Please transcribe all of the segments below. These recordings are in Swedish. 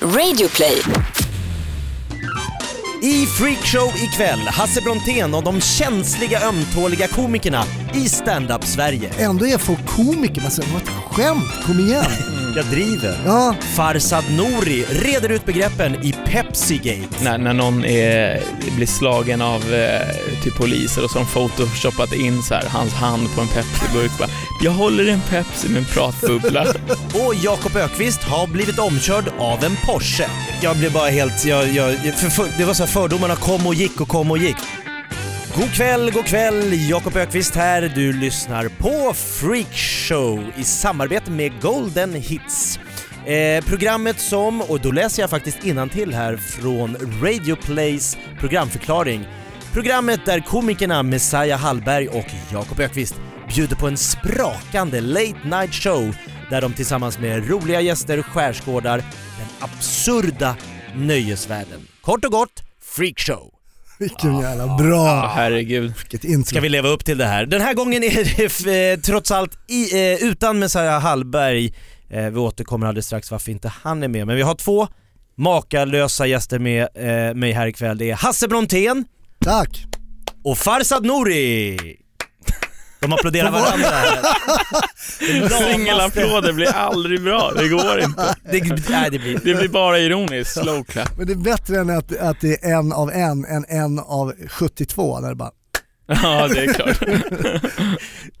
Radioplay. I Freakshow ikväll, Hasse Brontén och de känsliga ömtåliga komikerna i stand-up Sverige. Ändå är folk komiker, man säger vad ett skämt, kom igen. Jag driver. Ja, Farsad Nouri reder ut begreppen i Pepsi-gate. När, när någon är, blir slagen av eh, till poliser och så har de photoshopat in så här, hans hand på en Pepsi-burk “Jag håller en Pepsi med en pratbubbla”. Och Jakob Ökvist har blivit omkörd av en Porsche. Jag blev bara helt... Jag, jag, för, för, det var så här, fördomarna kom och gick och kom och gick. God kväll, god kväll! Jakob Ökvist här. Du lyssnar på Freakshow i samarbete med Golden Hits. Eh, programmet som, och då läser jag faktiskt till här från Radio Plays programförklaring. Programmet där komikerna Messiah Hallberg och Jakob Ökvist bjuder på en sprakande late night show där de tillsammans med roliga gäster skärskådar den absurda nöjesvärlden. Kort och gott, Freakshow! Vilken jävla Ja, bra, herregud. vilket intro. Ska vi leva upp till det här? Den här gången är det f- trots allt i, eh, utan Messiah Hallberg. Eh, vi återkommer alldeles strax varför inte han är med. Men vi har två makalösa gäster med eh, mig här ikväll. Det är Hasse Brontén Tack! och Farsad Nouri. De applåderar varandra. Singelapplåder blir aldrig bra, det går inte. Det, nej, det blir... Det blir bara ironiskt, slow clap. Men det är bättre än att, att det är en av en än en av 72 när det bara Ja, det är klart.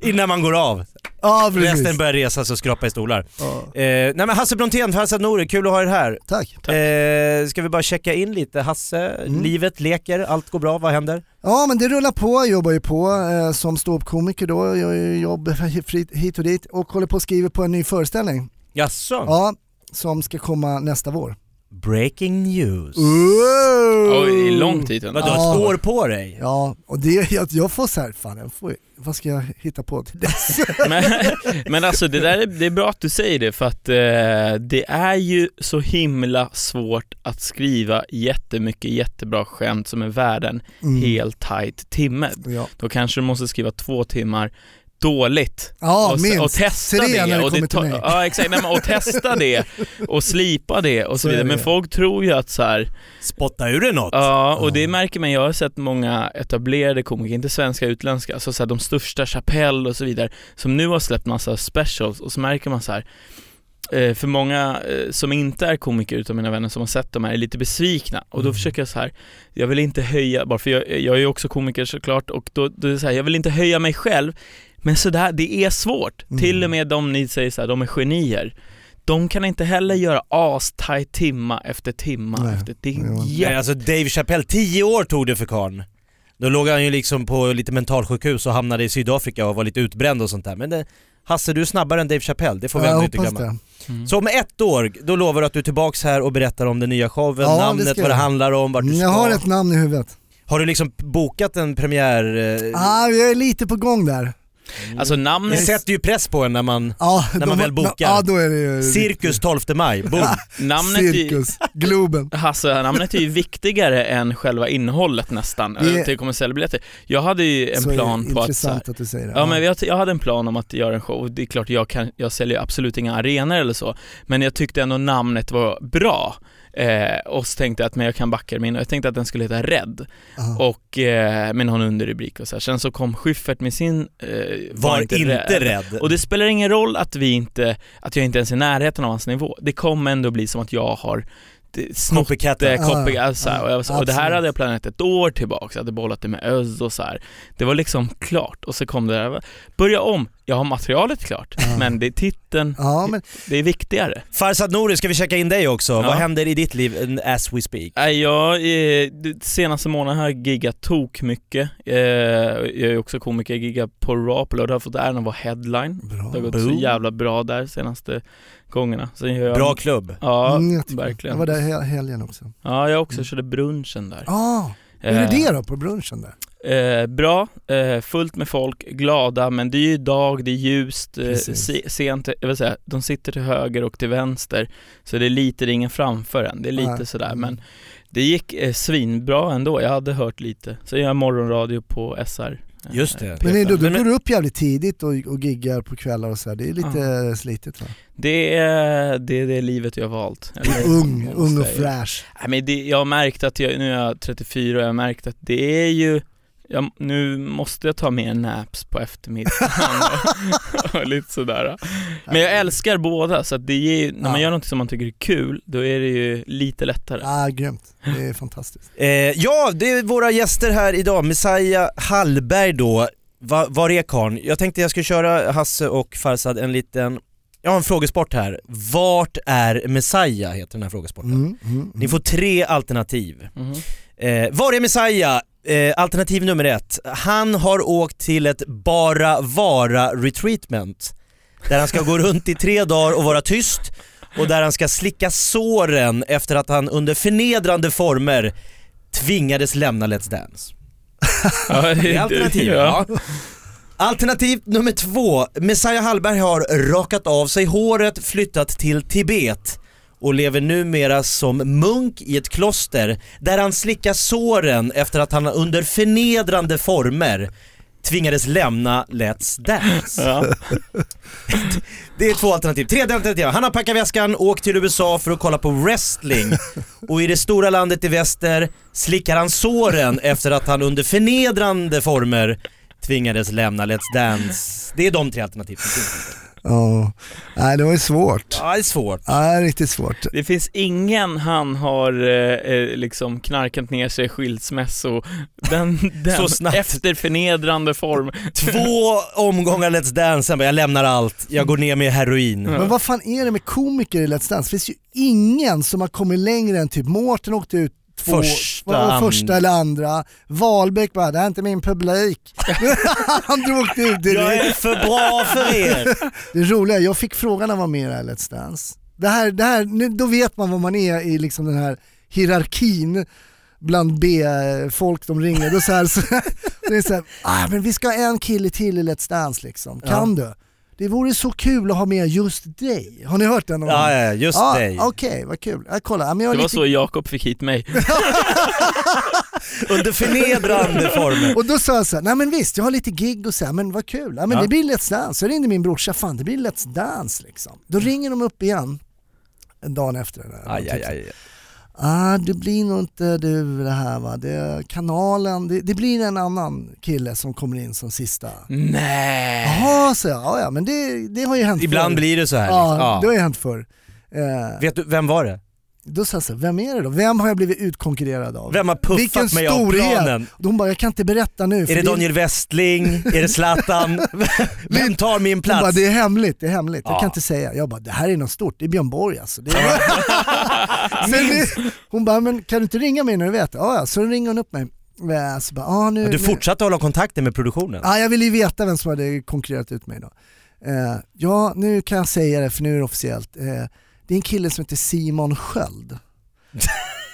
Innan man går av. Ja precis. Resten börjar resa sig och skrapa i stolar. Ja. Eh, nej men Hasse Brontén, Farsad Nouri, kul att ha er här. Tack. Eh, ska vi bara checka in lite? Hasse, Mm. livet leker, allt går bra, vad händer? Ja men det rullar på, jag jobbar ju på eh, som ståuppkomiker då, jag jobb hit och dit och håller på att skriva på en ny föreställning. Jaså? Ja, som ska komma nästa vår. Breaking news. Oj, lång tid ändå. Vadå, Ja. ett år på dig? Ja, och det, jag, jag får så här, fan jag får, vad ska jag hitta på till dess? Men, men alltså det där är, det är bra att du säger det för att eh, det är ju så himla svårt att skriva jättemycket jättebra skämt som är värda en Mm. helt tight timme. Ja, Då kanske du måste skriva två timmar dåligt ja och, minst. och testa Tre det. när det och ta- till mig. Ja exakt, nej, men, och testa det och slipa det och så, Så vidare. det. Men folk tror ju att så här, Spotta ur det något? ja och det Ja. märker man, jag har sett många etablerade komiker, inte svenska, utländska, så, så här, de största Chappelle och så vidare, som nu har släppt massa specials och så märker man så här eh, för många eh, som inte är komiker utav mina vänner som har sett de här är lite besvikna och då Mm. försöker jag så här. jag vill inte höja, bara för jag, jag är ju också komiker såklart och då, då är det så här, jag vill inte höja mig själv men sådär, det är svårt. Mm. Till och med de ni säger så här, de är genier. De kan inte heller göra astajt timma efter timma Nej. efter det är Ja. Alltså Dave Chappelle, tio år tog det för karln. Då låg han ju liksom på lite mentalsjukhus och hamnade i Sydafrika och var lite utbränd och sånt där. Men det, Hasse, du är snabbare än Dave Chappelle, det får vi Ja, ändå jag inte glömma. det. Mm. Så om ett år, då lovar du att du är tillbaks här och berättar om den nya showen, Ja, det namnet, ska vad det handlar om, vart du ska. Jag har ett namn i huvudet. Har du liksom bokat en premiär? Eh, Ah, jag är lite på gång där. Alltså det namnet, sätter ju press på en när man... Ja, När man väl bokar. Ja, då är det ju Cirkus 12 maj, boom! namnet, är, Cirkus, Globen. Hasse, namnet är ju viktigare än själva innehållet nästan, Det- det... till kommersiella biljetter. Jag hade ju en Så plan på att Intressant att du säger det. Ja men jag, jag hade en plan om att göra en show, det är klart jag, kan, jag säljer absolut inga arenor eller så, men jag tyckte ändå namnet var bra. Eh, och så tänkte jag att men jag kan backa min, och jag tänkte att den skulle heta Rädd, Ja. och eh, med någon underrubrik och så här. Sen så kom Schyffert med sin eh, Var inte rädd. Och det spelar ingen roll att vi inte, att jag inte ens är i närheten av hans nivå. Det kommer ändå bli som att jag har Copycat. det, Ja, copy, alltså, ja, och, jag, och det här hade jag planerat ett år tillbaka, jag hade bollat det med Öz och så här. Det var liksom klart och så kom det där, börja om, jag har materialet klart, Ja. men det är titeln, Ja, men det är viktigare. Farsad Nouri, ska vi checka in dig också? Ja. Vad händer i ditt liv eh, as we speak? Jag, eh, senaste månaden har jag giggat tok mycket. Eh, jag är också komiker, jag giggar på Raw på lördag, har fått äran att vara headline. bra. Det har gått så jävla bra där senaste gångerna. Sen gör jag, Bra klubb. Ja, Mm, verkligen. Jag var där he- helgen också. Ja, jag också Mm. körde brunchen där. Ah, hur är det då på brunchen där? Eh, bra, eh, fullt med folk, glada, men det är ju dag, det är ljust, eh, se, sent, jag vill säga, de sitter till höger och till vänster, så det är lite, det är ingen framför en, det är lite Nej. sådär, Mm. men det gick eh, svinbra ändå, jag hade hört lite. Så jag gör morgonradio på SR Just det. Men P5. då, då Men- går du upp jävligt tidigt och, och giggar på kvällar och så här. det är lite slitigt va? Det är det, är det livet jag har valt. Eller, Ung, ung och jag fräsch. Nej, men det, jag har märkt att jag, nu är jag 34 och jag har märkt att det är ju jag, nu måste jag ta mer naps på eftermiddagen och, och lite sådär. Men jag älskar båda så att det ger, när man Ja. gör något som man tycker är kul, då är det ju lite lättare. Ah, grymt, det är fantastiskt. Eh, ja, det är våra gäster här idag. Messiah Hallberg då. Va, var är karln? Jag tänkte jag skulle köra Hasse och Farsad en liten, jag har en frågesport här. Vart är Messiah heter den här frågesporten. Mm, mm, mm. Ni får tre alternativ. Mhm. Eh, var är Messiah? Eh, alternativ nummer ett. Han har åkt till ett bara vara retreatment. Där han ska gå runt i tre dagar och vara tyst och där han ska slicka såren efter att han under förnedrande former tvingades lämna Let's Dance. Ja, Det är alternativ. Ja. Alternativ nummer två. Messiah Hallberg har rakat av sig håret, flyttat till Tibet och lever numera som munk i ett kloster där han slickar såren efter att han under förnedrande former tvingades lämna Let's Dance. Ja. Det är två alternativ. Tredje alternativ. Han har packat väskan, åkt till USA för att kolla på wrestling och i det stora landet i väster slickar han såren efter att han under förnedrande former tvingades lämna Let's Dance. Det är de tre alternativ som finns. Ja, nej det var ju svårt. Ja, det är svårt. Ja, det är riktigt svårt. Det finns ingen han har eh, eh, liksom knarkat ner sig i skilsmässo, den, den Så snabbt. efter förnedrande form. Två omgångar Let's Dance, sen bara, jag lämnar allt, jag går ner med heroin. Ja. Men vad fan är det med komiker i Let's Dance? Det finns ju ingen som har kommit längre än typ Mårten åkte ut två, Första, första eller andra. Wahlbeck bara, det här är inte min publik. Han drog ut Jag direkt. är för bra för er! Det roliga, jag fick frågan när jag var med i Let's Dance. Det här, det här, nu, då vet man vad man är i liksom den här hierarkin bland B-folk de ringer. Då så här, så, det är så här, ah, men vi ska ha en kille till i Let's Dance liksom. Kan du? Det vore så kul att ha med just dig. Har ni hört den någon gång? Ja, ja, just Ja, dig. Okej, vad kul. Ja, kolla, ja, men jag Det var lite... så Jakob fick hit mig. Under förnedrande former. Och då sa jag så här, nej men visst jag har lite gig och så här, men vad kul. Ja, men Ja. det blir Let's Dance. Så ringde min brorsa, fan det blir Let's Dance liksom. Då ringer de upp igen, en dag efter det där. Aj, aj, aj. Ah, det blir nog inte du det här va. Det, kanalen, det, det blir en annan kille som kommer in som sista. Nej. Jaha, så jag. Ja, ja, men det, det har ju hänt Ibland förr. blir det så här. Ja, liksom. det har ju hänt förr. Eh, Vet du, vem var det? Då sa jag så här, vem är det då? Vem har jag blivit utkonkurrerad av? Vem har puffat Vilken mig av storhet. planen? De bara, jag kan inte berätta nu. Är det Daniel Westling? Är det Zlatan? Vem tar min Hon bara, plats? det är hemligt, det är hemligt. Jag Ja. kan inte säga. Jag bara, det här är något stort, det är Björn Borg alltså. Det är... det... Hon bara, men kan du inte ringa mig när du vet? Ja, ja. så ringer hon upp mig. Så bara, ah, nu, Du nu... fortsatte hålla kontakten med produktionen? Ja, jag ville ju veta vem som hade konkurrerat ut mig då. Eh, ja, nu kan jag säga det för nu är det officiellt. Eh, det är en kille som heter Simon Sköld.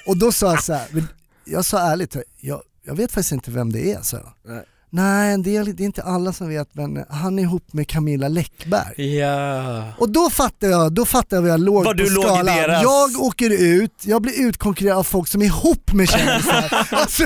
Och då sa jag så här, jag sa ärligt, jag, jag vet faktiskt inte vem det är. Så. Nej. Nej, en del, det är inte alla som vet men han är ihop med Camilla Läckberg. Ja. Och då fattar jag, då fattar jag var jag låg Var på du låg i skalan. deras- Jag åker ut, jag blir utkonkurrerad av folk som är ihop med kändisar. alltså,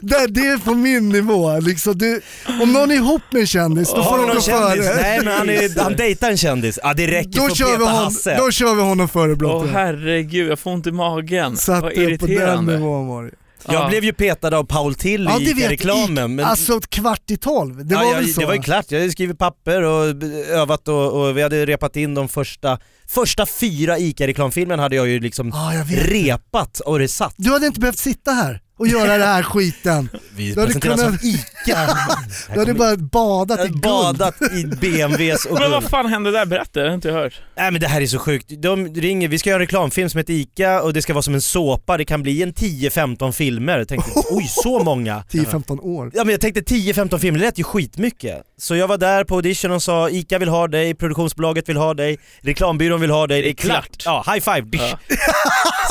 det, det är på min nivå. Liksom. Du, om någon är ihop med en kändis, då får de gå före. Nej men han, är, han dejtar en kändis. Ja det räcker för Då att kör, vi hon, Hasse. då kör vi honom före Åh Blotte. herregud, jag får ont i magen. Så att Vad är på den irriterande. nivån var det. Jag Ja. blev ju petad av Paul Till Ja, i ICA-reklamen. Men... Alltså kvart i tolv, det ja, var jag, väl så? det var ju klart, jag hade skrivit papper och övat och, och vi hade repat in de första, första fyra ICA-reklamfilmen hade jag ju liksom Ja, jag repat och det satt. Du hade inte behövt sitta här och göra det här skiten. Vi Du hade presenteras kunnat- som ICA. Du hade bara badat i guld. badat i BMWs och Men vad guld. fan hände där? Berätta, det har inte jag hört. Nej men det här är så sjukt. De ringer, vi ska göra en reklamfilm som heter ICA och det ska vara som en såpa, det kan bli en 10-15 filmer. Jag tänkte, oj så många. 10-15 år. Ja men jag tänkte 10-15 filmer, det lät ju skitmycket. Så jag var där på audition och sa ICA vill ha dig, produktionsbolaget vill ha dig, reklambyrån vill ha dig, det är klart. Ja, high five! Ja.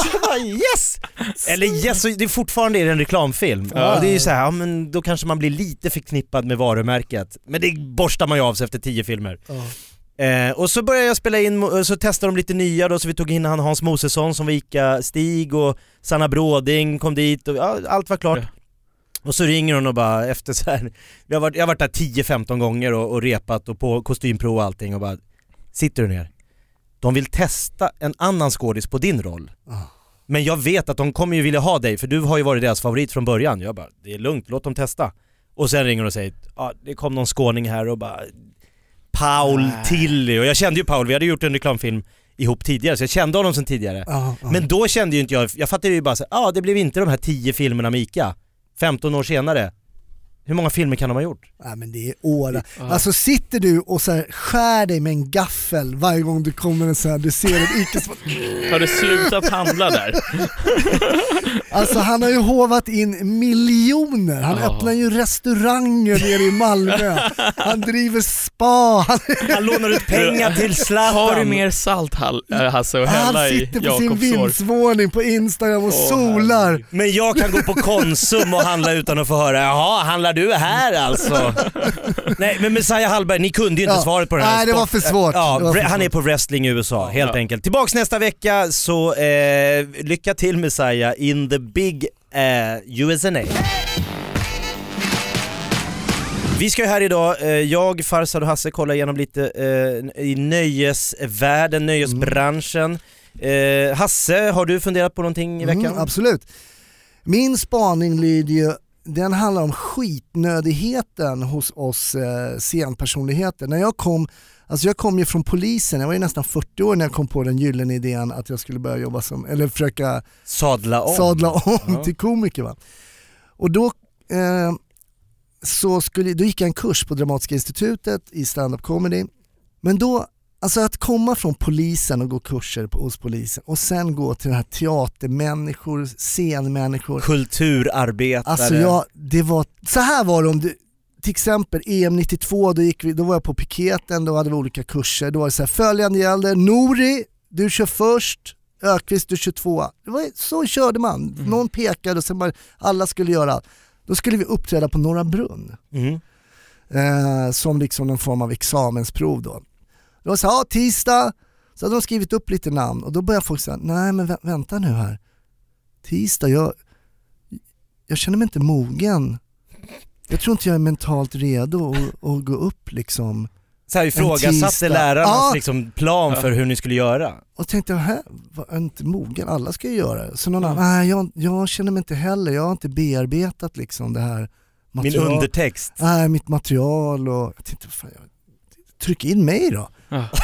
Så bara yes! Eller yes, så det är fortfarande är en reklamfilm. Ja. Och det är ju så här, ja men då kanske man blir lite förknippad med varumärket. Men det borstar man ju av sig efter 10 filmer. Ja. Eh, och så började jag spela in, så testade de lite nya då, så vi tog in han Hans Mosesson som var ICA-Stig och Sanna Bråding kom dit och ja, allt var klart. Och så ringer hon och bara efter så här, jag har varit, jag har varit där 10-15 gånger och, och repat och på kostymprov och allting och bara Sitter du ner? De vill testa en annan skådis på din roll. Ah. Men jag vet att de kommer ju vilja ha dig för du har ju varit deras favorit från början. Jag bara, det är lugnt, låt dem testa. Och sen ringer de och säger, ja det kom någon skåning här och bara Paul Nej. Tilly och jag kände ju Paul, vi hade gjort en reklamfilm ihop tidigare så jag kände honom sen tidigare. Ja, ja. Men då kände ju inte jag, jag fattade ju bara så ja det blev inte de här 10 filmerna med Ica. 15 år senare. Hur många filmer kan de ha gjort? Nej men det är åra. Ja. Alltså sitter du och så här skär dig med en gaffel varje gång du kommer en så här, du ser ett ICA Har du slutat handla där? Alltså han har ju hovat in miljoner, han Ja. öppnar ju restauranger nere i Malmö, han driver spa, han, Han lånar ut pengar till Zlatan. Har du mer salt äh, Hasse och han hälla i sitter på sin vindsvåning på Instagram och Åh, solar. Men jag kan gå på Konsum och handla utan att få höra “Jaha, handlar du här alltså?” Nej men Messiah Hallberg, ni kunde ju inte Ja. svaret på den här. Nej, det var för svårt. Ja, Det var för han är på wrestling i USA, helt Ja. enkelt. Tillbaks nästa vecka, så eh, lycka till Messiah in the big eh, USA. Vi ska ju här idag, eh, jag, Farsad och Hasse kolla igenom lite eh, i nöjesvärlden, nöjesbranschen. Eh, Hasse, har du funderat på någonting i veckan? Mm, absolut. Min spaning lyder ju, den handlar om skitnödigheten hos oss eh, scenpersonligheter. När jag kom, alltså jag kom ju från polisen, jag var ju nästan 40 år när jag kom på den gyllene idén att jag skulle börja jobba som, eller försöka Sadla om. sadla om Ja. till komiker. Va? Och då, eh, så skulle, då gick jag en kurs på Dramatiska institutet i stand-up comedy. Men då, alltså att komma från polisen och gå kurser på, hos polisen och sen gå till den här teatermänniskor, scenmänniskor. Kulturarbetare. Alltså jag, det var, så här var det om du, till exempel EM 92, då, gick vi, då var jag på piketen, då hade vi olika kurser. Då var det så här, följande gällde, Nori, du kör först, Ökvist du kör tvåa. Det var, så körde man. Någon pekade och sen bara, alla skulle göra allt. Då skulle vi uppträda på Norra Brunn Mm. eh, som liksom någon form av examensprov då. Det var så här, ja tisdag, så hade de skrivit upp lite namn och då började folk säga, nej men vä- vänta nu här. Tisdag, jag, jag känner mig inte mogen. Jag tror inte jag är mentalt redo att, att gå upp liksom. Så här ifrågasatte lärarnas Ja. liksom, plan för hur ni skulle göra. Och tänkte, här, var jag inte mogen? Alla ska ju göra det. Så någon annan, nej jag, jag känner mig inte heller, jag har inte bearbetat liksom det här Min materialet. undertext. Nej, mitt material och jag tänkte, fan, jag, tryck in mig då. Ja.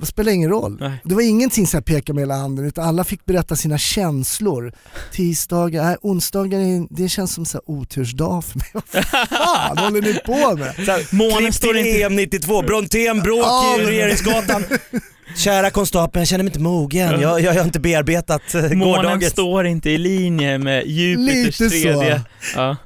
Det spelar ingen roll. Nej. Det var ingenting så här peka med hela handen utan alla fick berätta sina känslor. Tisdagar, nej, onsdagar det känns som så här otursdag för mig. Vad fan håller ni på med? Månen står inte- EM 92, Brontén bråk Ja, i Regeringsgatan. Kära konstapeln, jag känner mig inte mogen. Jag, jag har inte bearbetat eh, Månen gårdagens. står inte i linje med Jupiters Lite så. tredje. Ja.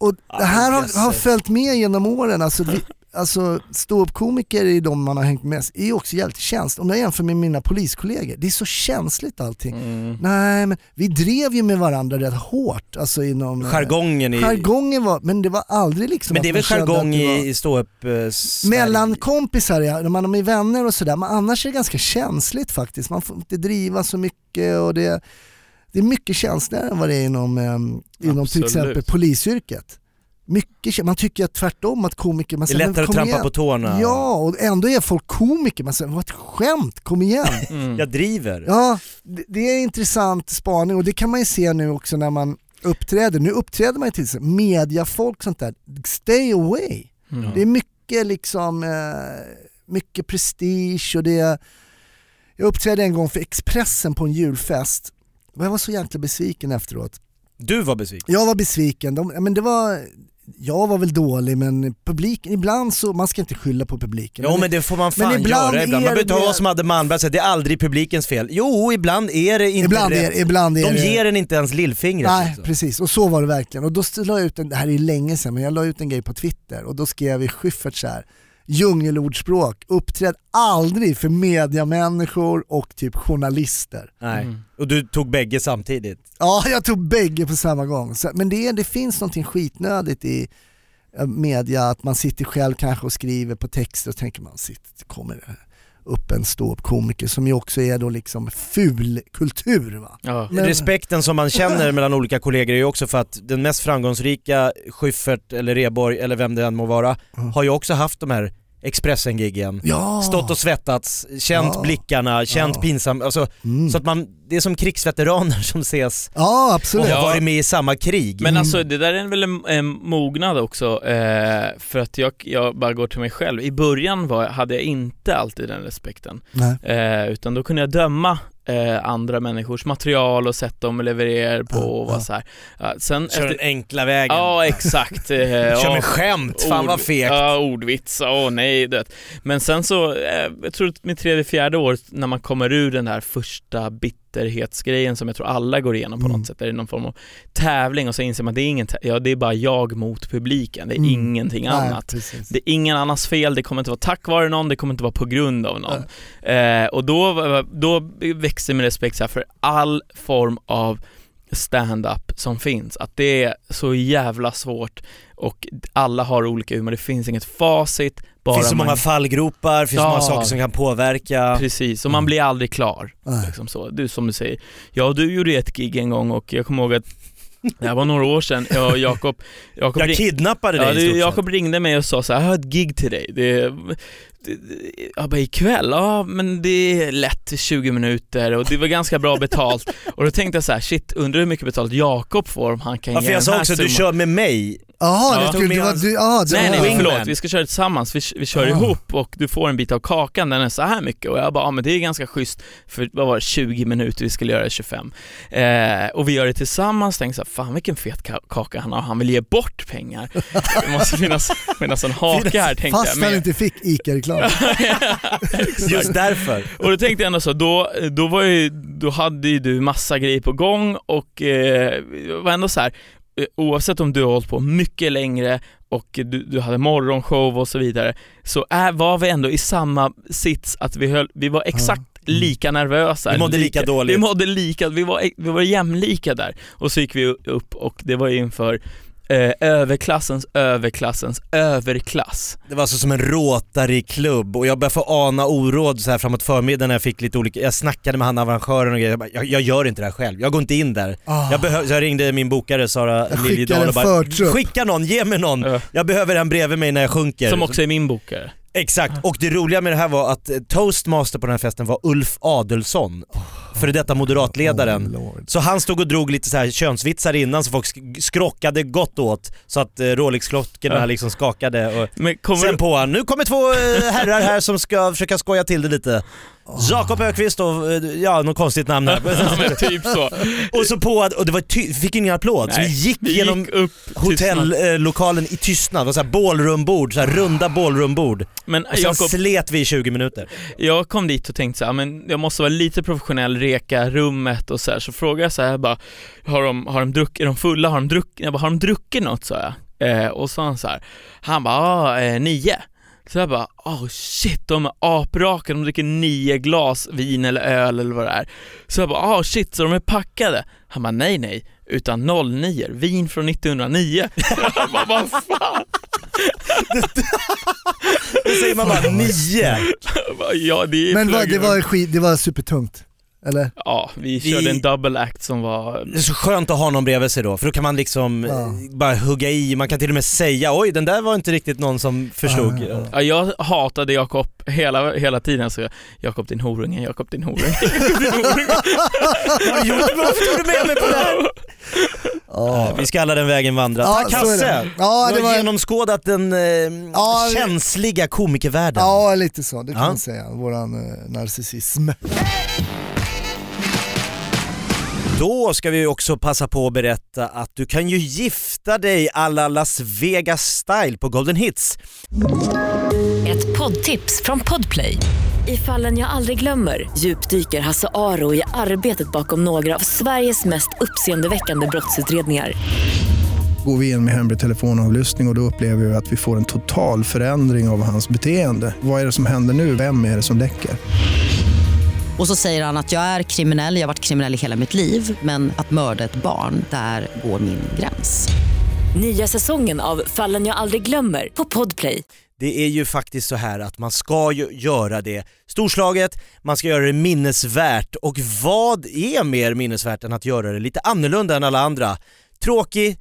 Och det här har, jösses. har följt med genom åren. Alltså, vi, alltså ståuppkomiker är de man har hängt med är ju också jävligt känsligt. Om jag jämför med mina poliskollegor, det är så känsligt allting. Mm. Nej men vi drev ju med varandra rätt hårt. Alltså inom... eh, Jargongen i... Jargongen var, men det var aldrig liksom Men det är väl jargong det var- i, i ståupp... eh? Mellan kompisar ja, när man är vänner och sådär, men annars är det ganska känsligt faktiskt. Man får inte driva så mycket och det, det är mycket känsligare än vad det är inom, eh, inom till exempel polisyrket. Mycket, man tycker att tvärtom att komiker, man Det är säger, lättare att "Men kom trampa igen." på tårna. Ja, och ändå är folk komiker, man säger vad ett skämt, kom igen. Mm. Jag driver. Ja, det, det är en intressant spaning och det kan man ju se nu också när man uppträder. Nu uppträder man ju till exempel mediafolk sånt där, stay away. Mm. Det är mycket liksom, eh, mycket prestige och det Jag uppträdde en gång för Expressen på en julfest och jag var så jäkla besviken efteråt. Du var besviken. Jag var besviken, De, men det var, jag var väl dålig men publiken, ibland så, man ska inte skylla på publiken. Jo men det får man men fan ibland göra ibland. Man behöver inte vara som Madde Malmberg säga det är aldrig publikens fel. Jo, ibland är det inte ibland, rätt. är, ibland är De det... ger en inte ens lillfingret. Nej liksom. precis, och så var det verkligen. Och då la jag ut en, det här är länge sedan, men jag la ut en grej på Twitter och då skrev jag i Schyffert så här. Djungelordspråk, uppträd aldrig för mediamänniskor och typ journalister. Nej. Mm. Och du tog bägge samtidigt. Ja, jag tog bägge på samma gång. Så, men det, det finns någonting skitnödigt i eh, media, att man sitter själv kanske och skriver på texter och tänker man, sitt, kommer det upp en ståuppkomiker som ju också är då liksom ful kultur. Va? Ja. Men- Respekten som man känner mellan olika kollegor är ju också för att den mest framgångsrika, Schyffert eller Reborg eller vem det än må vara, Mm. har ju också haft de här Expressen-giggen. Ja! Stått och svettats, känt Ja. blickarna, känt Ja. pinsam, alltså, Mm. så att man, det är som krigsveteraner som ses Ja och absolut. har Ja. varit med i samma krig. Men alltså det där är väl en, en mognad också, eh, för att jag, jag bara går till mig själv. I början var, hade jag inte alltid den respekten, Nej. eh, utan då kunde jag döma eh, andra människors material och sätt de levererar på och var ja. så här. Ja, sen Kör den enkla vägen. Ja exakt. Eh, Kör med skämt, fan vad Ord- fegt. Ja, ordvits, åh nej det. Men sen så, eh, jag tror att mitt tredje, fjärde år när man kommer ur den här första bitterhetsgrejen som jag tror alla går igenom på Mm. något sätt, är det någon form av tävling och så inser man att det är ingen, ja det är bara jag mot publiken, det är Mm. ingenting Nej, annat. precis. Det är ingen annans fel, det kommer inte vara tack vare någon, det kommer inte vara på grund av någon. Eh, och då, då växer min respekt så för all form av stand-up som finns, att det är så jävla svårt och alla har olika humor, det finns inget facit, bara Det finns så man, många fallgropar, det finns så Ja. många saker som kan påverka. Precis, och man Mm. blir aldrig klar. Liksom så. Du som du säger, ja du gjorde ett gig en gång och jag kommer ihåg att det här var några år sedan, jag Jakob, Jakob Jag ring- kidnappade dig Ja, det. Jakob ringde mig och sa så här, jag har ett gig till dig. Det, det, det, jag bara, ikväll? Ja, men det är lätt 20 minuter och det var ganska bra betalt. och då tänkte jag så här, shit, undrar hur mycket betalt Jakob får om han kan Ja, ge för jag den sa här också, du summan. kör med mig. Jaha, Ja. med du, hans- du, ja, det Nej var- nej Wingman. förlåt, vi ska köra tillsammans, vi, vi kör Ah. ihop och du får en bit av kakan, den är så här mycket och jag bara, ja men det är ganska schysst för vad var det, 20 minuter, vi skulle göra 25. Eh, och vi gör det tillsammans, tänkte så här, fan vilken fet ka- kaka han har, han vill ge bort pengar. Det måste finnas, finnas en hake här tänkte Fast jag. han Men- inte fick ICA-reklam. Just därför. Och då tänkte jag ändå så, då, då, var ju, då hade ju du massa grejer på gång och eh, var ändå så här. Eh, oavsett om du har hållit på mycket längre och du, du hade morgonshow och så vidare, så är, var vi ändå i samma sits att vi, höll, vi var exakt lika nervösa. Vi mådde lika dåligt. Vi mådde lika, vi var, vi var jämlika där. Och så gick vi upp och det var inför eh, överklassens överklassens överklass. Det var alltså som en Rotary-klubb och jag började få ana oråd så här framåt förmiddagen när jag fick lite olika, jag snackade med han arrangören och grejer, jag, bara, jag, jag gör inte det här själv, jag går inte in där. Ah. Jag, behö- så jag ringde min bokare Sara Jag skickar Liljedahl och bara. Skicka någon, ge mig någon, Ja. jag behöver en bredvid mig när jag sjunker. Som också är min bokare. Exakt, och det roliga med det här var att eh, toastmaster på den här festen var Ulf Adelsson, före detta moderatledaren. Oh. Så han stod och drog lite så här könsvitsar innan så folk sk- skrockade gott åt så att eh, Rolex-klockorna Ja. liksom skakade och Sen på han, nu kommer två eh, herrar här som ska försöka skoja till det lite. Jakob Ökvist och, eh, ja något konstigt namn ja, här. men typ så. och så på, och det var ty- fick ingen applåd så vi Nej, gick Vi genom gick hotellokalen i tystnad, var så här ballroombord, så här runda ballroombord. Men Och sen Jakob, slet vi i 20 minuter. jag kom dit och tänkte så här, men jag måste vara lite professionell, reka rummet och så här. så frågade jag så här, bara, har de, har de druckit, är de fulla, har de druckit, jag bara, har de druckit något sa jag. Eh, och så han så här, han bara, ah, eh, nio. Så jag bara, oh shit, de är apraka, de dricker nio glas vin eller öl eller vad det är. Så jag bara, oh shit, så de är packade? Han bara, nej nej, utan 09, vin från 1909. jag bara, vad fan? Då säger man bara nio. Ja, det är Men vad, det, var skit, det var supertungt. Eller? Ja, vi Vi- körde en double act som var... Det är så skönt att ha någon bredvid sig då, för då kan man liksom Ja. eh, bara hugga i, man kan till och med säga oj den där var inte riktigt någon som förstod. Ja, ja, ja. Ja, jag hatade Jakob hela, hela tiden, så jag, Jakob din horunge, Jakob din horunge. Vad gjorde du? Varför tog du med mig på det här? Ja. Vi ska alla den vägen vandra. Ja, Tack Hasse! det. Ja, du det har var- genomskådat den eh, Ja, känsliga komikervärlden. Ja, lite så. Det kan Ja. man säga. Våran eh, narcissism. Då ska vi också passa på att berätta att du kan ju gifta dig alla Las Vegas style på Golden Hits. Ett poddtips från Podplay. I fallen jag aldrig glömmer djupdyker Hasse Aro i arbetet bakom några av Sveriges mest uppseendeväckande brottsutredningar. Går vi in med hemlig telefonavlyssning och, och då upplever vi att vi får en total förändring av hans beteende. Vad är det som händer nu? Vem är det som läcker? Och så säger han att jag är kriminell, jag har varit kriminell i hela mitt liv men att mörda ett barn, där går min gräns. Nya säsongen av Fallen jag aldrig glömmer på Podplay. det är ju faktiskt så här att man ska ju göra det storslaget, man ska göra det minnesvärt och vad är mer minnesvärt än att göra det lite annorlunda än alla andra? Tråkig,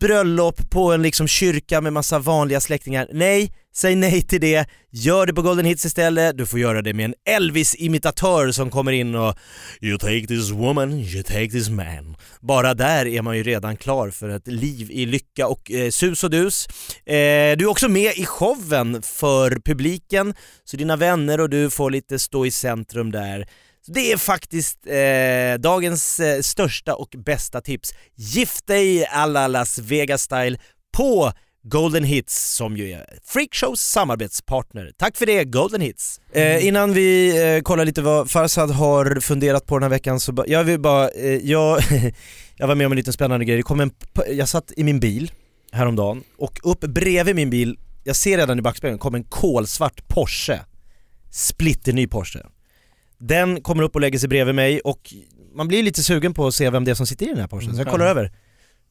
bröllop på en liksom kyrka med massa vanliga släktingar. Nej, säg nej till det. Gör det på Golden Hits istället. Du får göra det med en Elvis-imitatör som kommer in och You take this woman, you take this man. Bara där är man ju redan klar för ett liv i lycka och eh, sus och dus. Eh, du är också med i showen för publiken, så dina vänner och du får lite stå i centrum där. Det är faktiskt eh, dagens eh, största och bästa tips. Gift dig alla Las Vegas-style på Golden Hits som ju är Freakshows samarbetspartner. Tack för det Golden Hits! Eh, innan vi eh, kollar lite vad Farsad har funderat på den här veckan så jag vill bara, eh, jag, jag var med om en liten spännande grej. Det kom en, jag satt i min bil häromdagen och upp bredvid min bil, jag ser redan i backspegeln, kom en kolsvart Porsche. Splitterny Porsche. Den kommer upp och lägger sig bredvid mig och man blir lite sugen på att se vem det är som sitter i den här Porschen, så jag kollar Ja. över.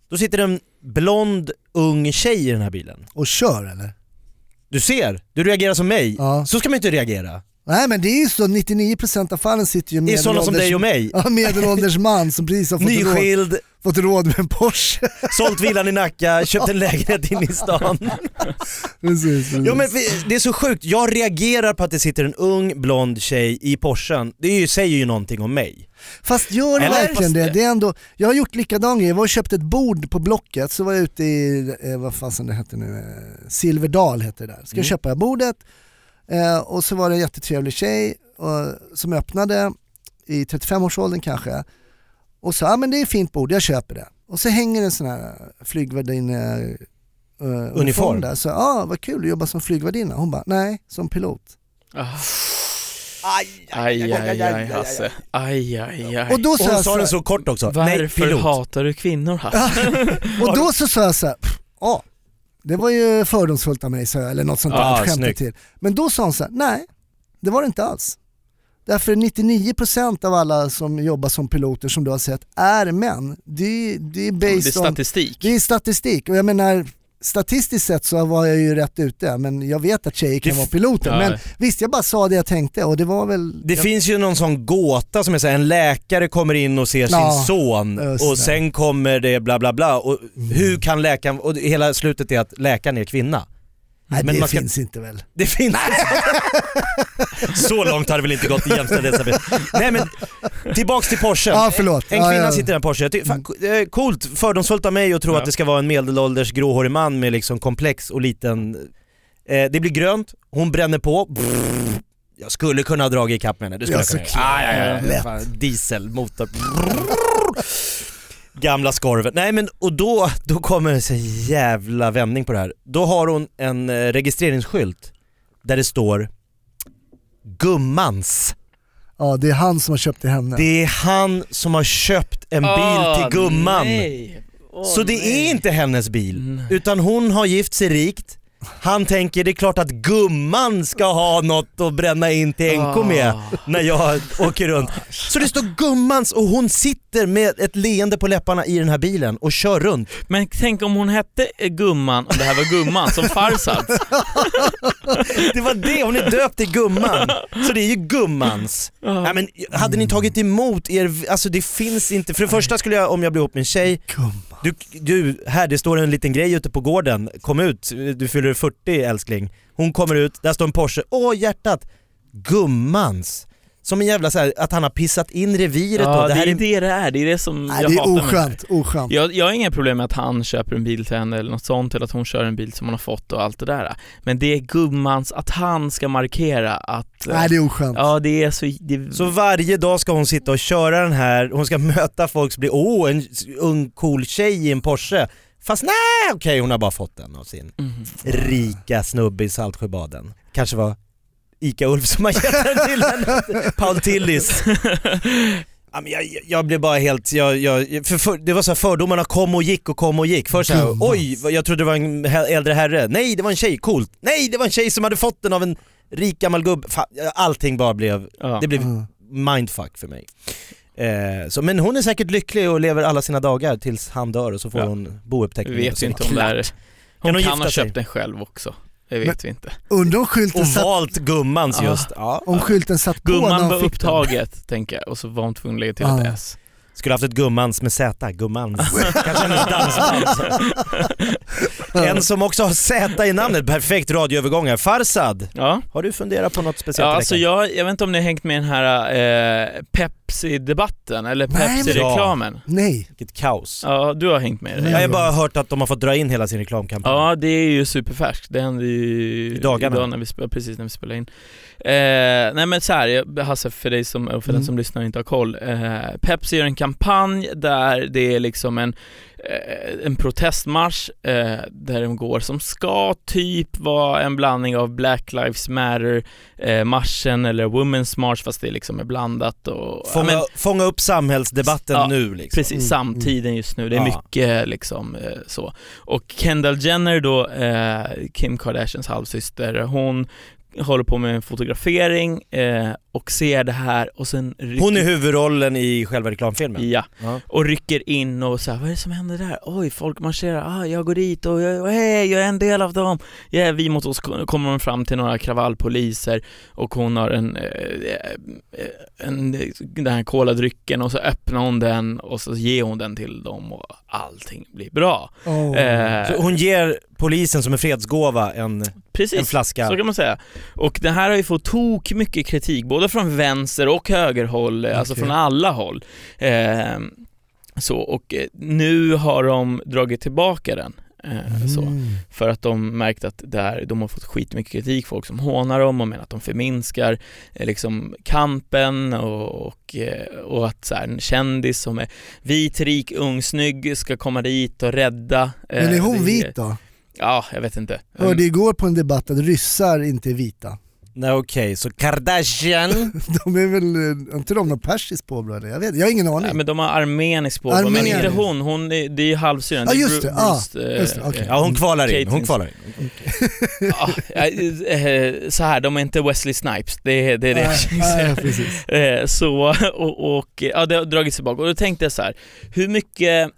Då sitter en blond ung tjej i den här bilen. Och kör eller? Du ser, du reagerar som mig. Ja. Så ska man inte reagera. Nej men det är ju så, 99% av fallen sitter ju Det är sådana som medelålders- dig och mig. Ja, medelålders man som precis har fått råd, Nyskild, fått råd med en Porsche. sålt villan i Nacka, köpt en lägenhet inne i stan. precis, precis. Jo men det är så sjukt, jag reagerar på att det sitter en ung blond tjej i Porschen. Det ju, säger ju någonting om mig. Fast gör det verkligen det? det- är ändå, jag har gjort likadan grej, jag var och köpte ett bord på Blocket, så var jag ute i, eh, vad fasen det hette nu, eh, Silverdal heter det där. Ska jag Mm. köpa bordet eh, och så var det en jättetrevlig tjej och, som öppnade i 35-årsåldern kanske och sa ah, men det är ett fint bord, jag köper det. Och så hänger en sån här flygvärdinne uh, Uniform. där, så ah, vad kul du jobbar som flygvärdinna. Hon bara, nej som pilot. Ah. Aj, aj, aj, Hasse. Aj, aj, aj. Och då Och sa hon jag sa här, så kort också. Nej, Varför pilot. hatar du kvinnor Hasse? Och då så sa jag så här, "Pff, ja, det var ju fördomsfullt av mig, jag, eller något sånt där, Ja, att skämta snyggt. till. Men då sa hon så här, nej, det var det inte alls. Därför 99% av alla som jobbar som piloter som du har sett är män. Det, det är Det är based on, statistik. det är statistik och jag menar statistiskt sett så var jag ju rätt ute men jag vet att tjejer kan Det vara piloter. Ja. Men visst, jag bara sa det jag tänkte och det var väl... Det jag, finns ju någon sån gåta som är så här, en läkare kommer in och ser Ja, sin son och sen kommer det bla bla bla och hur kan läkaren, och hela slutet är att läkaren är kvinna. Nej, men det ska- finns inte väl. Det finns Så långt har det väl inte gått i jämställdhetsarbetet. Nej men tillbaks till Porsche. Ja, förlåt. En Ja, kvinna ja. sitter i en Porsche. Jag tycker, fan, eh, coolt, fördomsfullt av mig att tro Ja. att det ska vara en medelålders gråhårig man med liksom komplex och liten... Eh, det blir grönt, hon bränner på. Brrr. Jag skulle kunna ha dragit ikapp med henne, det skulle Ja, jag kunna. Ah, ja, ja, ja. Dieselmotor. Gamla skorven. Nej men och då, då kommer en så jävla vändning på det här. Då har hon en eh, registreringsskylt där det står Gummans. Ja, det är han som har köpt till henne. Det är han som har köpt en bil Åh, till gumman. nej. Åh, Så det nej. är inte hennes bil, utan hon har gift sig rikt. Han tänker det är klart att gumman ska ha något att bränna in till NK med Ah. när jag åker runt. Så det står gummans och hon sitter med ett leende på läpparna i den här bilen och kör runt. Men tänk om hon hette Gumman, om det här var Gumman som Farsad. Det var det, hon är döpt till gumman. Så det är ju gummans. Nej, men hade ni tagit emot er, alltså det finns inte, för det första skulle jag om jag blir ihop med en tjej, Gumman. du, du, här det står en liten grej ute på gården, kom ut, du fyller 40 älskling. Hon kommer ut, där står en Porsche, åh hjärtat, gummans. Som en jävla så här, att han har pissat in reviret Ja, då. det, här är det det är, det är det som Nej, jag det är hatar med oskönt, oskönt. Jag, jag har inga problem med att han köper en bil till henne eller något sånt, eller att hon kör en bil som hon har fått och allt det där. Men det är gummans, att han ska markera att... eh, Nej det är oskönt. Ja, det är så... Det, Så varje dag ska hon sitta och köra den här, hon ska möta folk som blir åh en ung cool tjej i en Porsche. Fast nej okej hon har bara fått den av sin Mhm. rika snubbe i Saltsjöbaden. Kanske var Ica-Ulf som har gett den till henne. Paul Tillis. Jag, jag blev bara helt, jag, jag, för, för, det var så här fördomarna kom och gick och kom och gick. Först såhär, oj jag trodde det var en äldre herre. Nej det var en tjej, coolt. Nej det var en tjej som hade fått den av en rik gammal gubbe. Allting bara blev, ja. det blev Mm. mindfuck för mig. Eh, så, men hon är säkert lycklig och lever alla sina dagar tills han dör och så får Ja. hon Vi bouppteckning. och vet inte om det är... Hon hon kan gifta ha sig? köpt den själv också. Det vet vi inte. Undrar om skylten Och satt, valt gummans Ja. just. Ja. om skylten satt på Gumman var upptaget, tänker jag, och så var hon tvungen att lägga till Ja. ett S. Skulle haft ett gummans med Z, gummans. Kanske hennes dansband. En som också har Z i namnet, perfekt radioövergång här. Farsad, Ja. har du funderat på något speciellt Ja, i alltså veckan? jag, jag vet inte om ni har hängt med i den här eh, Pepsi-debatten, eller Nej, men- Pepsi-reklamen. Nej. Vilket kaos. Ja, du har hängt med i det. Jag har bara hört att de har fått dra in hela sin reklamkampanj. Ja, det är ju superfärskt. Det hände ju I dagarna. idag när vi spelar, precis när vi spelar in. Eh, nej men så här, jag- Hasse, för dig som, och för Mm. den som lyssnar och inte har koll. Eh, Pepsi gör en kampanj där det är liksom en, en protestmarsch eh, där de går som ska typ vara en blandning av Black Lives Matter eh, eller Women's March fast det liksom är blandat och... Fånga, ja, men, fånga upp samhällsdebatten Ja, nu liksom. Precis, Mm, samtiden just nu. Det är Ja. mycket liksom eh, så. Och Kendall Jenner då, eh, Kim Kardashians halvsyster, hon håller på med en fotografering eh, och ser det här och sen rycker, Hon är huvudrollen i själva reklamfilmen. Ja, Ja. och rycker in och så här, vad är det som händer där? Oj, folk marscherar, ah, jag går dit och jag, hej, jag är en del av dem. Ja, vi mot oss kommer hon fram till några kravallpoliser och hon har en, eh, en den här koladrycken och så öppnar hon den och så ger hon den till dem och allting blir bra. Oh. Eh, Så hon ger polisen som en fredsgåva en, en precis. flaska. Så kan man säga. Och det här har ju fått tok mycket kritik, både från vänster och högerhåll, alltså Okej. från alla håll. Eh, så, och eh, nu har de dragit tillbaka den. Eh, så. Mm. För att de märkt att det här, de har fått skitmycket kritik, folk som hånar dem och menar att de förminskar eh, liksom kampen och, och, eh, och att så här, en kändis som är vit, rik, ung, snygg ska komma dit och rädda. eh, Men är hon det- vit då? Ja, jag vet inte. Hörde igår på en debatt att ryssar inte är vita. Nej okej, så Kardashian, De är väl, har inte de något persiskt påbrå eller? Jag vet jag har ingen aning. Ja, men de har armeniskt påbrå, men inte hon, hon är, det är ju halvsyrran. Ja, just det. Ja, eh, just det, eh, ja hon kvalar in, hon kvalar in. ja, eh, så här, de är inte Wesley Snipes, det, är- det är det jag Nej, försöker nej, säga. precis. Eh, Så, och, och ja, det har dragits tillbaka. Och då tänkte jag så här, hur mycket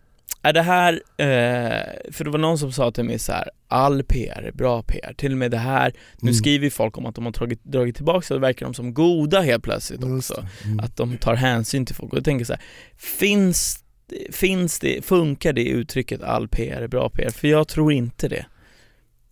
är det här, eh, för det var någon som sa till mig så här, all PR är bra PR, till och med det här, nu Mm. skriver folk om att de har dragit, dragit tillbaka så det verkar de som goda helt plötsligt också. Mm. Att de tar hänsyn till folk. Och jag tänker så här, finns, finns det, funkar det uttrycket all PR är bra PR? För jag tror inte det.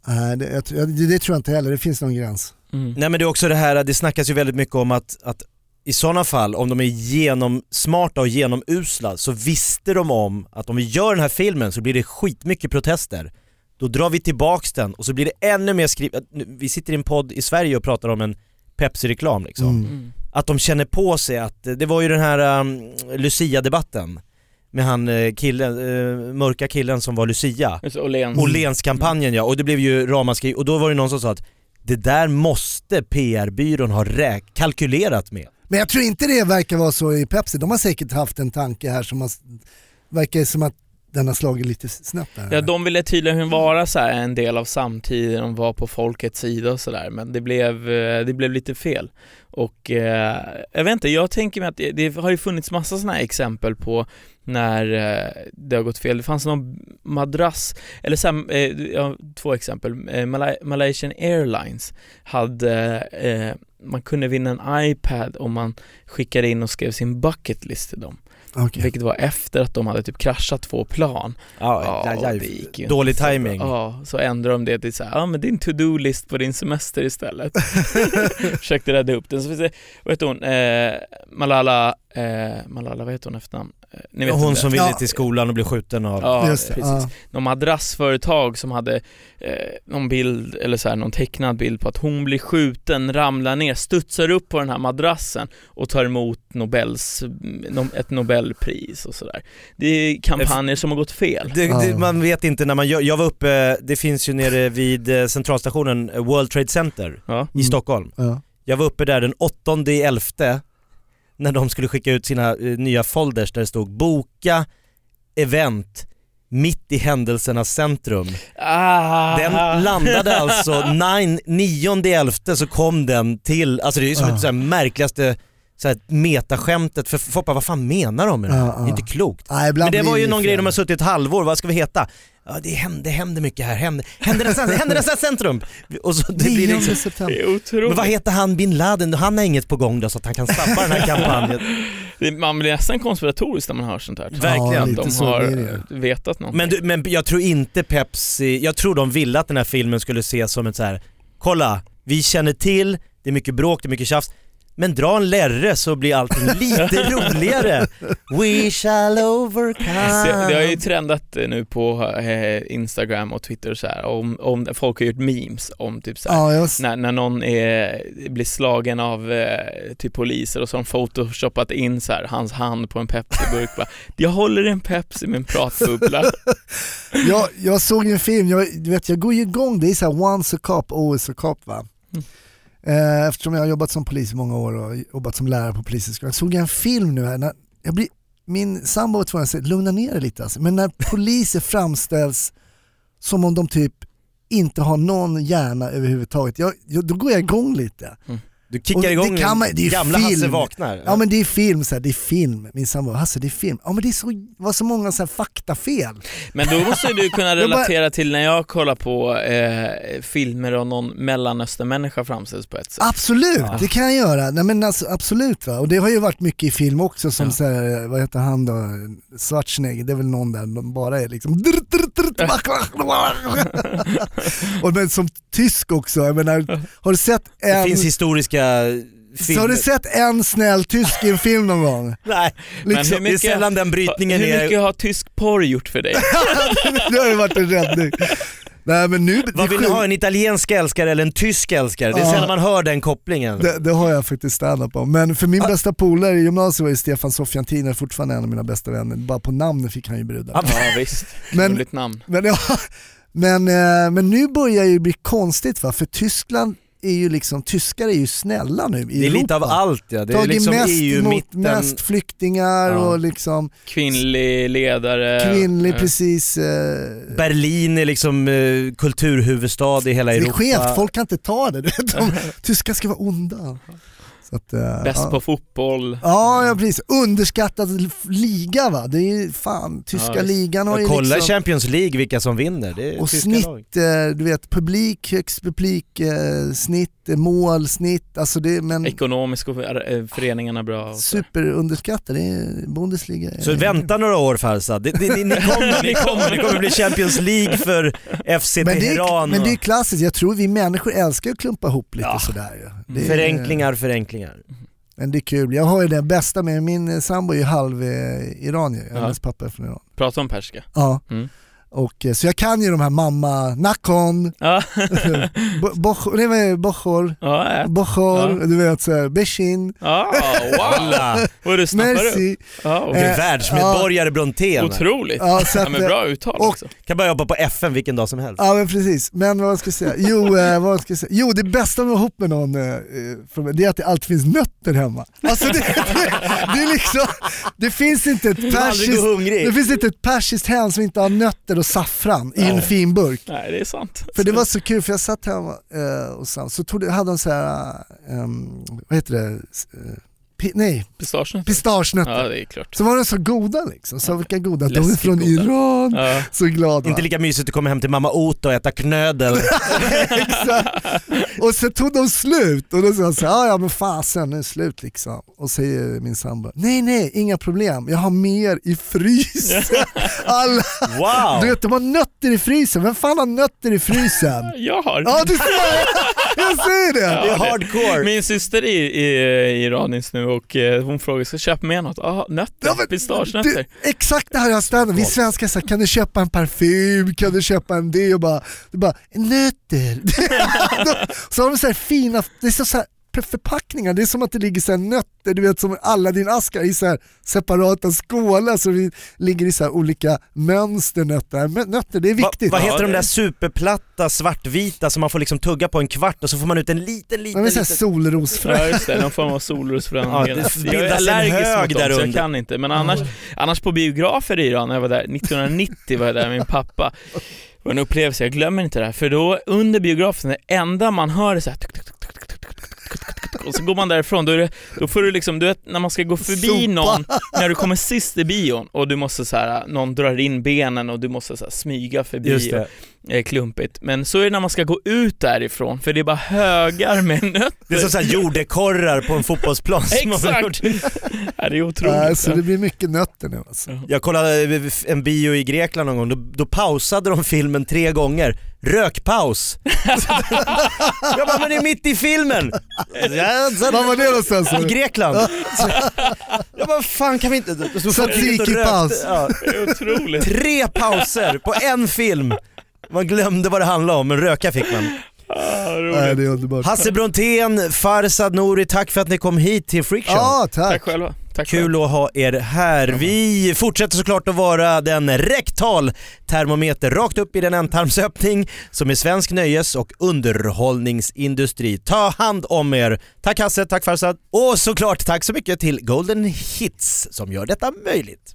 Nej, det, det, det tror jag inte heller, det finns någon gräns. Mm. Nej men det är också det här, det snackas ju väldigt mycket om att, att i sådana fall, om de är genomsmarta och genomusla så visste de om att om vi gör den här filmen så blir det skitmycket protester. Då drar vi tillbaks den och så blir det ännu mer skriv... Vi sitter i en podd i Sverige och pratar om en Pepsi-reklam liksom. Mm. Mm. Att de känner på sig att, det var ju den här um, Lucia-debatten med han eh, killen, eh, mörka killen som var Lucia. Just Åhléns. Åhléns-kampanjen ja, och det blev ju ramaskri och då var det någon som sa att det där måste PR-byrån ha räk- kalkylerat med. Men jag tror inte det verkar vara så i Pepsi, de har säkert haft en tanke här som har, verkar som att den har slagit lite snett där. Ja, de ville tydligen vara så en del av samtiden, de var på folkets sida och sådär, men det blev, eh, det blev lite fel. Och eh, jag vet inte, jag tänker mig att det, det har ju funnits massa sådana här exempel på när eh, det har gått fel. Det fanns någon madrass, eller så här, eh, ja, två exempel. Eh, Malay- Malaysian Airlines hade, eh, man kunde vinna en iPad om man skickade in och skrev sin bucket list till dem. Okej. Vilket var efter att de hade typ kraschat två plan. Ja, Ja, ja, det gick ju dålig inte timing. Ja, så ändrade de det till så här, ja men din to-do-list på din semester istället. Försökte rädda upp den. Så finns det, vad heter hon, eh, Malala, eh, Malala, vad heter hon efternamn? Ni vet Hon som ville Ja. till skolan och blev skjuten av... Ja, Just precis. ja. Någon madrassföretag som hade eh, någon bild, eller så här, någon tecknad bild på att hon blir skjuten, ramlar ner, studsar upp på den här madrassen och tar emot Nobels, no- ett Nobelpris och sådär. Det är kampanjer som har gått fel. Det, det, man vet inte när man gör, jag var uppe, det finns ju nere vid eh, centralstationen eh, World Trade Center Ja. i Stockholm. Ja. Jag var uppe där den 8 i elfte när de skulle skicka ut sina eh, nya folders där det stod boka event mitt i händelsernas centrum. Ah. Den landade alltså 9 elfte så kom den till, alltså det är ju som så här märkligaste så här metaskämtet för folk bara, vad fan menar de med det här? Ja, ja. Det är inte klokt. Ibland Men det var ju någon fel. grej de har suttit ett halvår, vad ska vi heta? Ja det händer, händer mycket här, händer, händernas, händernas centrum! Och så, det blir 9 liksom, september. Det är otroligt. men vad heter han bin Laden? Han har inget på gång då så att han kan stoppa den här kampanjen. Man blir nästan konspiratorisk när man hör sånt här. Verkligen. Ja, de har vetat någonting. Men, du, men jag tror inte Pepsi, jag tror de ville att den här filmen skulle ses som ett så här. kolla, vi känner till, det är mycket bråk, det är mycket tjafs, men dra en lärre så blir allting lite roligare. We shall overcome. Det, det har ju trendat eh, nu på eh, Instagram och Twitter och så här, om, om folk har gjort memes om typ så här, Ja, när, när någon är, blir slagen av eh, typ poliser och så har de photoshopat in så här, hans hand på en Pepsi-burk jag håller en Pepsi med en pratbubbla. jag, jag såg en film, jag, du vet, jag går ju igång, det är så här once a cop, always a cop va. Mm. Eh, eftersom jag har jobbat som polis i många år och jobbat som lärare på polishögskolan, såg jag en film nu här, när jag blir, min sambo var tvungen att säga lugna ner dig lite alltså. men när poliser framställs som om de typ inte har någon hjärna överhuvudtaget, jag, jag, då går jag igång lite. Mm. Du Och kickar det igång kan man- det är gamla film. Hasse vaknar. Ja men det är film, så här, det är film. Min sambo, Hasse det är film. Ja men det är så, var så många så här faktafel. Men då måste du kunna bara- relatera till när jag kollar på eh, filmer och någon mellanösternmänniska framställs på ett sätt. Absolut, Ja. det kan jag göra. Nej, men alltså, absolut va. Och det har ju varit mycket i film också som Ja. så här, vad heter han då, Schwarzenegger, det är väl någon där, de bara är liksom Och men som tysk också, jag menar, har du sett Det en, finns historiska så filmer. har du sett en snäll tysk i en film någon gång? Nej, Men Liksom, hur mycket, det är sällan den brytningen hur är... mycket har tysk porr gjort för dig? det har ju varit en räddning. Nej men nu, Vad vill sjuk- ha, en italiensk älskare eller en tysk älskare? Det är Ja. sällan man hör den kopplingen. det, det har jag faktiskt standup om. Men för min bästa polare i gymnasiet var ju Stefan Sofiantin, är fortfarande en av mina bästa vänner. Bara på namnet fick han ju brudar. Ja, Ja visst, Men- roligt namn. Men, ja, men, eh, men nu börjar det ju bli konstigt va, för Tyskland är ju liksom, tyskar är ju snälla nu i Det är Europa. lite av allt ja. Det är Tagit liksom mest emot EU-mitten. mest flyktingar Ja. och liksom Kvinnlig ledare. kvinnlig eh, precis. Eh, Berlin är liksom eh, kulturhuvudstad i hela det är Europa. skevt, folk kan inte ta det. De, tyskar ska vara onda. Så att, eh, Bäst ja. på fotboll. Ja, ja precis. Underskattad liga va. Det är ju fan, tyska Ja, ligan har ju kolla liksom... Champions League vilka som vinner. Det är Och tyska snitt, lag. eh, du vet publik, högst publik, eh, snitt, mål, snitt, alltså det, men Ekonomiskt och föreningarna bra. och så. superunderskattat, det är Bundesliga. Så vänta några år Farsa, det, det, ni, ni, kommer, ni, kommer, ni kommer bli Champions League för FC men det, Teheran. är, men det är och- klassiskt, jag tror vi människor älskar att klumpa ihop lite Ja. sådär. Det är- Förenklingar, förenklingar. Men det är kul, jag har ju det bästa med min sambo är ju halv eh, iranier, Ja. hennes pappa är från Iran. Prata om perska. Ja. Mm. Och, eh, så jag kan ju de här mamma, nakon, Ja, bo- boch- nej, bochor, ja, ja. bochor, Ja. du vet såhär, beshin, ja wow! Vad du snappar upp. merci. Ja, och, är Eh, världsmedborgare Brontén. otroligt. Ja, så Ja, att, men eh, bra uttal och- också. Kan bara jobba på FN vilken dag som helst. Ja men precis, men vad ska jag säga? Jo, eh, vad ska jag säga? jo det bästa med att vara ihop med någon eh, eh, från- det är att det alltid finns nötter hemma. Alltså det, det, det är liksom, det finns inte ett persiskt, det finns inte ett persiskt hem som inte har nötter och saffran i en fin burk. Nej, det är sant. För det var så kul för jag satt hemma eh, och så, så tog hade de så här, eh, vad heter det, eh, pi, nej, Pistagenötter. pistagenötter. Ja, det är klart. Så var de så goda liksom, så vilka goda, de är från goda. Iran, Ja. så glad va? Inte lika mysigt att komma hem till mamma Otto och äta knödel. Exakt. Och så tog de slut och då sa jag så här, "Ah, ja men fasen nu är det slut liksom. Och säger min sambo, nej nej inga problem, jag har mer i frysen. Alla, Wow! du vet de har nötter i frysen, vem fan har nötter i frysen? Jag har. Ja du ser, jag säger det! det är Ja, hardcore. Min syster är i, i Iranis nu och eh, hon frågar, ska jag köpa med något? Ja, nötter, Ja, men pistagenötter. Du, exakt det här jag stannat. Vi svenskar säger kan du köpa en parfym, kan du köpa en det och bara, det bara nötter. så har de så här fina, det är så, så här förpackningar, det är som att det ligger så här nötter, du vet som alla din askar i så här separata skålar så det ligger i så här olika mönster nötter. Men nötter det är Va, viktigt. vad heter Ja, de det- där superplatta svartvita som man får liksom tugga på en kvart och så får man ut en liten, liten, så här liten... solrosfrön. Ja just det, någon form av solrosfrön. Ja, det jag är allergisk hög mot dem så jag kan inte. Men annars, annars på biografer i Iran, när jag var där, 1990 var jag där med min pappa. Det var en upplevelse, jag glömmer inte det här. För då under biografen, det enda man hör är så här, tuk, tuk, tuk, och så går man därifrån, då, är det, då får du liksom, du vet när man ska gå förbi Sopa. någon, när du kommer sist i bion och du måste så här, någon drar in benen och du måste så här, smyga förbi. Just det. Eh, klumpigt. Men så är det när man ska gå ut därifrån, för det är bara högar med nötter. Det är som så här jordekorrar på en fotbollsplan. Exakt! ja, det är otroligt. Äh, så det blir mycket nötter nu alltså. Jag kollade en bio i Grekland någon gång, då, då pausade de filmen tre gånger. Rökpaus. jag bara, men det är mitt i filmen! Vad var det någonstans? I Grekland. jag bara, fan kan vi inte... Rökte. Ja, Det är otroligt. tre pauser på en film. Man glömde vad det handlade om, men röka fick man. Ah, roligt. Nej, det är underbart. Hasse Brontén, Farsad Nouri, tack för att ni kom hit till Freakshow. Ja, Tack tack. själva. Tack. Kul att ha er här. Vi fortsätter såklart att vara den rektal termometer rakt upp i den ändtarmsöppning som är svensk nöjes och underhållningsindustri. Ta hand om er. Tack Hasse, tack Farsad. Och såklart tack så mycket till Golden Hits som gör detta möjligt.